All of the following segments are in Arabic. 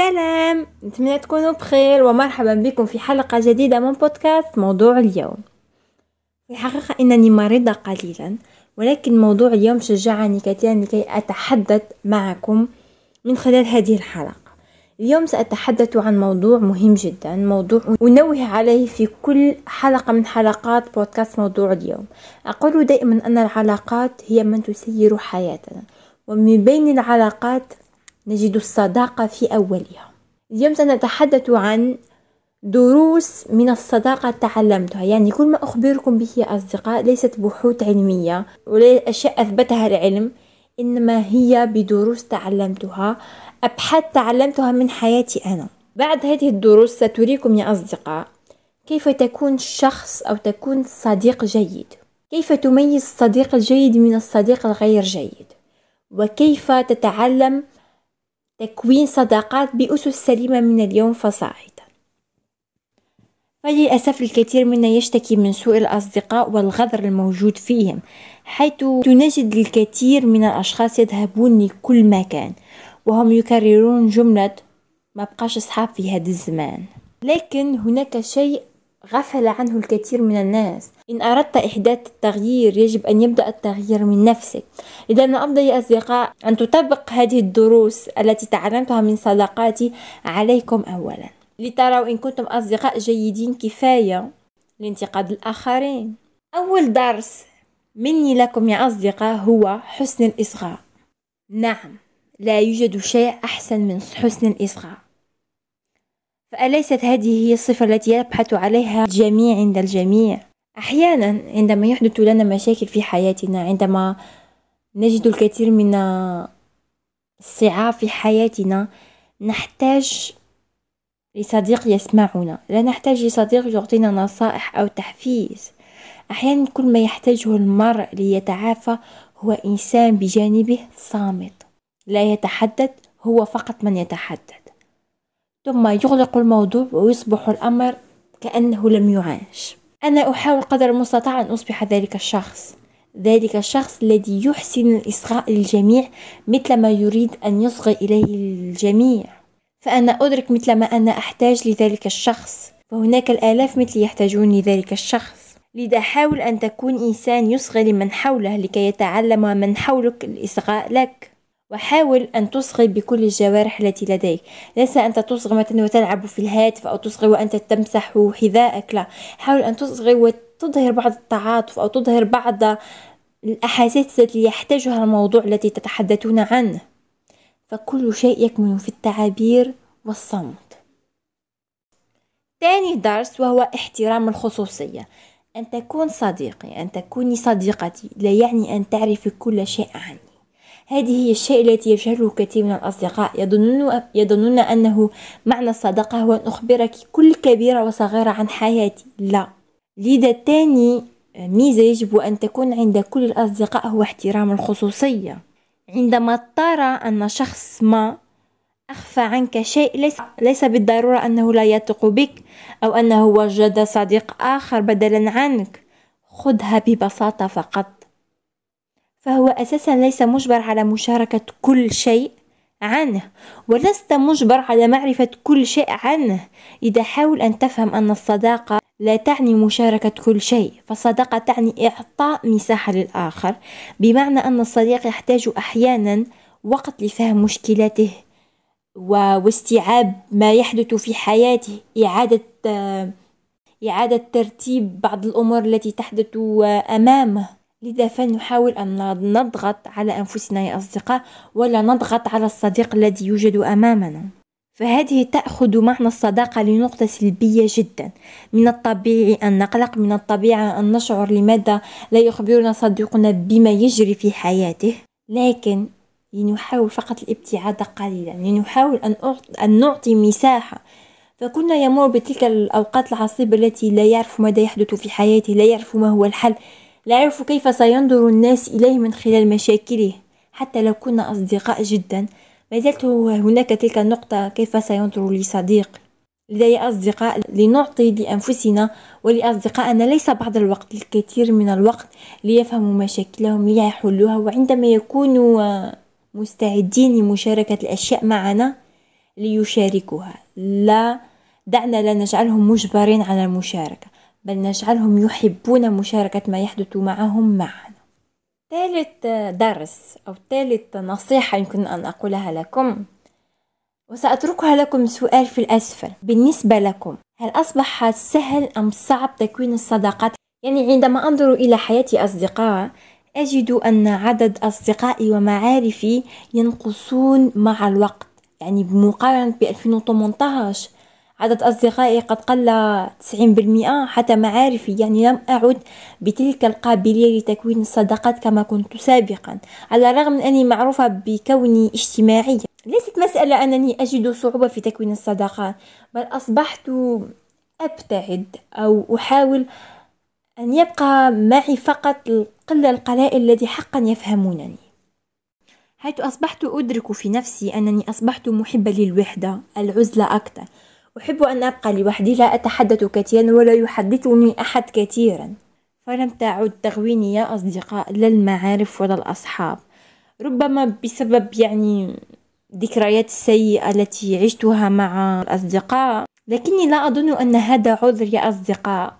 سلام. نتمنى تكونوا بخير ومرحبا بكم في حلقة جديدة من بودكاست موضوع اليوم. في الحقيقة إنني مريضة قليلا ولكن موضوع اليوم شجعني كثيرا لكي أتحدث معكم من خلال هذه الحلقة. اليوم سأتحدث عن موضوع مهم جدا موضوع أنوه عليه في كل حلقة من حلقات بودكاست موضوع اليوم. أقول دائما أن العلاقات هي من تسير حياتنا ومن بين العلاقات نجد الصداقة في أولها. اليوم سنتحدث عن دروس من الصداقة تعلمتها. يعني كل ما أخبركم به يا أصدقاء ليست بحوث علمية ولا أشياء أثبتها العلم إنما هي بدروس تعلمتها أبحاث تعلمتها من حياتي أنا. بعد هذه الدروس ستريكم يا أصدقاء كيف تكون شخص أو تكون صديق جيد. كيف تميز الصديق الجيد من الصديق الغير جيد. وكيف تتعلم تكوين صداقات بأسس سليمة من اليوم فصاعدا. فللأسف الكثير منا يشتكي من سوء الأصدقاء والغدر الموجود فيهم حيث نجد الكثير من الأشخاص يذهبون لكل مكان وهم يكررون جملة ما بقاش أصحاب في هذا الزمان لكن هناك شيء غفل عنه الكثير من الناس. إن أردت إحداث التغيير يجب أن يبدأ التغيير من نفسك. إذا من الأفضل يا أصدقاء أن تطبق هذه الدروس التي تعلمتها من صداقاتي عليكم أولا. لتروا إن كنتم أصدقاء جيدين كفاية لانتقاد الآخرين. أول درس مني لكم يا أصدقاء هو حسن الإصغاء. نعم لا يوجد شيء أحسن من حسن الإصغاء. فأليست هذه هي الصفة التي يبحث عليها الجميع عند الجميع؟ أحيانا عندما يحدث لنا مشاكل في حياتنا عندما نجد الكثير من الصعاب في حياتنا نحتاج لصديق يسمعنا. لا نحتاج لصديق يعطينا نصائح أو تحفيز. أحيانا كل ما يحتاجه المرء ليتعافى هو إنسان بجانبه صامت. لا يتحدث هو فقط من يتحدث. ثم يغلق الموضوع ويصبح الأمر كأنه لم يعاش. أنا أحاول قدر المستطاع أن أصبح ذلك الشخص. ذلك الشخص الذي يحسن الإصغاء للجميع مثل ما يريد أن يصغي إليه الجميع. فأنا أدرك مثل ما أنا أحتاج لذلك الشخص. فهناك الآلاف مثلي يحتاجون لذلك الشخص. لذا حاول أن تكون إنسان يصغي لمن حوله لكي يتعلم من حولك الإصغاء لك. وحاول أن تصغي بكل الجوارح التي لديك. ليس أنت تصغي مثلا وتلعب في الهاتف أو تصغي وأنت تمسح حذائك لا. حاول أن تصغي وتظهر بعض التعاطف أو تظهر بعض الأحاسيس التي يحتاجها الموضوع التي تتحدثون عنه. فكل شيء يكمن في التعابير والصمت. ثاني درس وهو احترام الخصوصية. أن تكون صديقي أن تكوني صديقتي لا يعني أن تعرفي كل شيء عني هذه هي الشيء التي يجهله كثير من الأصدقاء. يظنون, يظنون أنه معنى الصداقة هو أن أخبرك كل كبيرة وصغيرة عن حياتي. لا. لذا تاني ميزة يجب أن تكون عند كل الأصدقاء هو احترام الخصوصية. عندما ترى أن شخص ما أخفى عنك شيء ليس, ليس بالضرورة أنه لا يثق بك أو أنه وجد صديق آخر بدلا عنك. خذها ببساطة فقط. فهو أساسا ليس مجبر على مشاركة كل شيء عنه ولست مجبر على معرفة كل شيء عنه. إذا حاول أن تفهم أن الصداقة لا تعني مشاركة كل شيء فالصداقة تعني إعطاء مساحة للآخر بمعنى أن الصديق يحتاج أحيانا وقت لفهم مشكلاته واستيعاب ما يحدث في حياته إعادة إعادة ترتيب بعض الأمور التي تحدث أمامه. لذا فلنحاول أن نضغط على أنفسنا يا أصدقاء ولا نضغط على الصديق الذي يوجد أمامنا. فهذه تأخذ معنى الصداقة لنقطة سلبية جدا. من الطبيعي أن نقلق من الطبيعي أن نشعر لماذا لا يخبرنا صديقنا بما يجري في حياته. لكن لنحاول فقط الابتعاد قليلا لنحاول أن, أن نعطي مساحة. فكنا يمر بتلك الأوقات العصيبة التي لا يعرف ماذا يحدث في حياته لا يعرف ما هو الحل. لا يعرف كيف سينظر الناس إليه من خلال مشاكله. حتى لو كنا أصدقاء جدا ما زالت هناك تلك النقطة. كيف سينظر لي صديق؟ يا أصدقاء لنعطي لأنفسنا ولأصدقائنا. ليس بعض الوقت الكثير من الوقت ليفهموا مشاكلهم ليحلوها. وعندما يكونوا مستعدين لمشاركة الأشياء معنا ليشاركوها. لا دعنا لا نجعلهم مجبرين على المشاركة. بل نجعلهم يحبون مشاركة ما يحدث معهم معنا ثالث درس أو ثالث نصيحة يمكن أن أقولها لكم. وسأتركها لكم سؤال في الأسفل. بالنسبة لكم هل أصبح سهل أم صعب تكوين الصداقات؟ يعني عندما أنظر إلى حياتي أصدقاء أجد أن عدد أصدقائي ومعارفي ينقصون مع الوقت. يعني بمقارنة ب 2018 عدد أصدقائي قد قل 90% حتى معارفي. يعني لم أعد بتلك القابلية لتكوين الصداقات كما كنت سابقا على الرغم من أني معروفة بكوني اجتماعية ليست مسألة أنني أجد صعوبة في تكوين الصداقات بل أصبحت أبتعد أو أحاول أن يبقى معي فقط القلة القلائل الذي حقا يفهمونني. حيث أصبحت أدرك في نفسي أنني أصبحت محبة للوحدة العزلة أكثر. أحب أن أبقى لوحدي لا أتحدث كثيرا ولا يحدثني أحد كثيرا. فلم تعد تغويني يا أصدقاء لا المعارف ولا الأصحاب. ربما بسبب يعني ذكريات السيئة التي عشتها مع الأصدقاء. لكني لا أظن أن هذا عذر يا أصدقاء.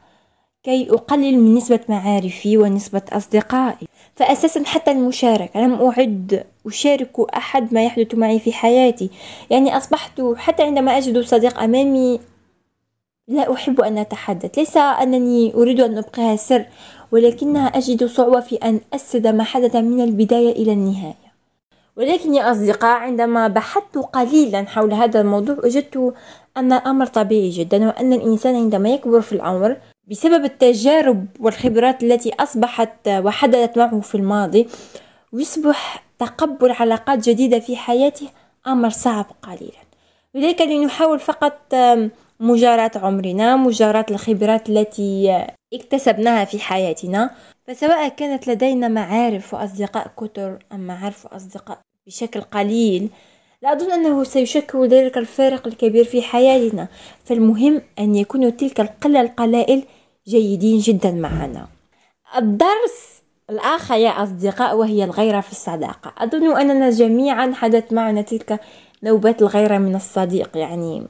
كي أقلل من نسبة معارفي ونسبة أصدقائي. فأساسا حتى المشاركة لم أعد أشارك أحد ما يحدث معي في حياتي. يعني أصبحت حتى عندما أجد صديق أمامي لا أحب أن أتحدث. ليس أنني أريد أن أبقيها سر ولكنها أجد صعوبة في أن أسد ما حدث من البداية إلى النهاية. ولكن يا أصدقاء عندما بحثت قليلا حول هذا الموضوع وجدت أن الأمر طبيعي جدا وأن الإنسان عندما يكبر في العمر بسبب التجارب والخبرات التي أصبحت وحدثت معه في الماضي ويصبح تقبل علاقات جديدة في حياته أمر صعب قليلا. لذلك لنحاول فقط مجاراة عمرنا مجاراة الخبرات التي اكتسبناها في حياتنا. فسواء كانت لدينا معارف وأصدقاء كتر أم معارف وأصدقاء بشكل قليل لا أظن أنه سيشكل ذلك الفارق الكبير في حياتنا. فالمهم أن يكون تلك القلة القلائل جيدين جدا معنا. الدرس الآخر يا أصدقاء وهي الغيرة في الصداقة. أظن أننا جميعا حدث معنا تلك نوبات الغيرة من الصديق يعني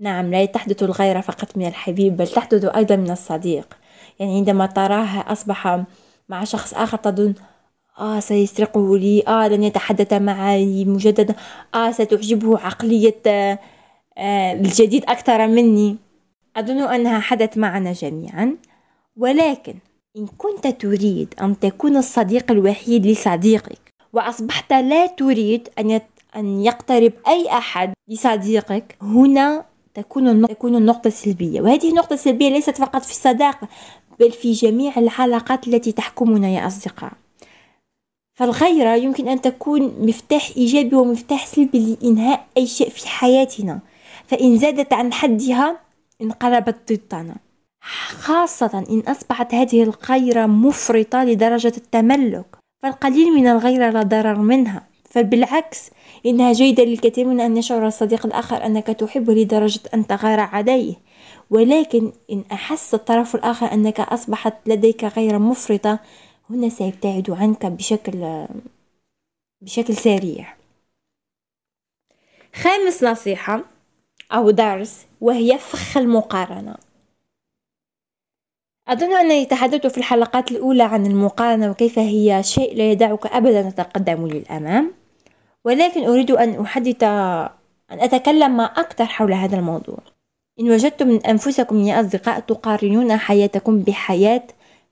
نعم لا تحدث الغيرة فقط من الحبيب بل تحدث أيضا من الصديق. يعني عندما تراه أصبح مع شخص آخر تظن آه سيسرقه لي آه لن يتحدث معي مجددا آه ستعجبه عقلية آه الجديد أكثر مني. أظن أنها حدث معنا جميعا. ولكن إن كنت تريد أن تكون الصديق الوحيد لصديقك وأصبحت لا تريد أن أن يقترب أي أحد لصديقك هنا تكون تكون النقطة السلبية. وهذه النقطة السلبية ليست فقط في الصداقة بل في جميع العلاقات التي تحكمنا يا أصدقاء. فالغيرة يمكن أن تكون مفتاح إيجابي ومفتاح سلبي لإنهاء أي شيء في حياتنا. فإن زادت عن حدها انقلبت ضدنا. خاصة إن أصبحت هذه الغيرة مفرطة لدرجة التملك فالقليل من الغيرة لا ضرر منها. فبالعكس إنها جيدة للكثير من أن يشعر الصديق الآخر أنك تحبه لدرجة أن تغار عليه. ولكن إن أحس الطرف الآخر أنك أصبحت لديك غيرة مفرطة هنا سيبتعد عنك بشكل بشكل سريع. خامس نصيحة أو درس وهي فخ المقارنة. أظن أنني تحدثت في الحلقات الأولى عن المقارنة وكيف هي شيء لا يدعك أبدا تتقدم للأمام ولكن أريد أن أحدث أن أتكلم ما أكثر حول هذا الموضوع. إن وجدتم من أنفسكم يا أصدقاء تقارنون حياتكم بحياة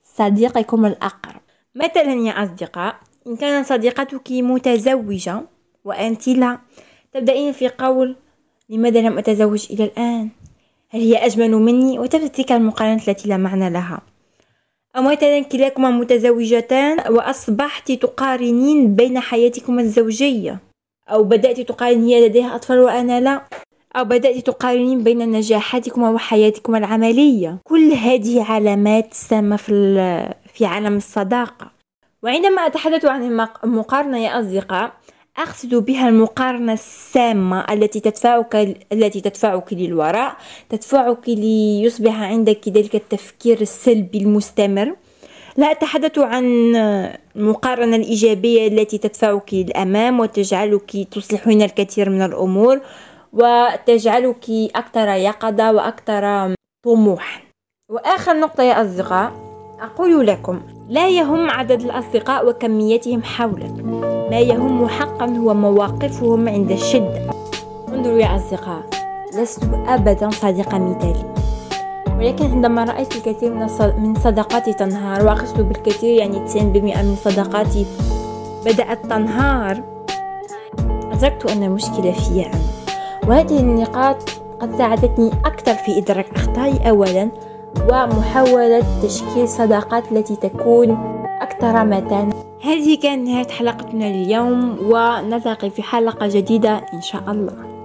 صديقكم الأقرب. مثلا يا أصدقاء إن كانت صديقتك متزوجة وأنت لا تبدأين في قول لماذا لم أتزوج إلى الآن؟ هل هي أجمل مني؟ وتبدأ تلك المقارنات التي لا معنى لها. أو مثلا كلاكما متزوجتان وأصبحت تقارنين بين حياتكما الزوجية. أو بدأت تقارن هي لديها أطفال وأنا لا. أو بدأت تقارنين بين نجاحاتكما وحياتكما العملية. كل هذه علامات سامة في, في عالم الصداقة. وعندما أتحدث عن المقارنة يا أصدقاء أقصد بها المقارنة السامة التي تدفعك التي تدفعك للوراء تدفعك ليصبح عندك ذلك التفكير السلبي المستمر. لا أتحدث عن المقارنة الإيجابية التي تدفعك للأمام وتجعلك تصلحين الكثير من الأمور وتجعلك أكثر يقظة وأكثر طموحا وآخر نقطة يا أصدقاء أقول لكم لا يهم عدد الأصدقاء وكميتهم حولك. ما يهم حقا هو مواقفهم عند الشدة انظروا يا أصدقاء لست أبدا صديقة مثالية ولكن عندما رأيت الكثير من صداقاتي تنهار وأقصد بالكثير يعني 90% من صداقاتي بدأت تنهار أدركت أن المشكلة في أنا. وهذه النقاط قد ساعدتني أكثر في إدراك أخطائي أولا ومحاولة تشكيل صداقات التي تكون أكثر متانة هذه كانت نهاية حلقتنا اليوم ونلتقي في حلقة جديدة إن شاء الله.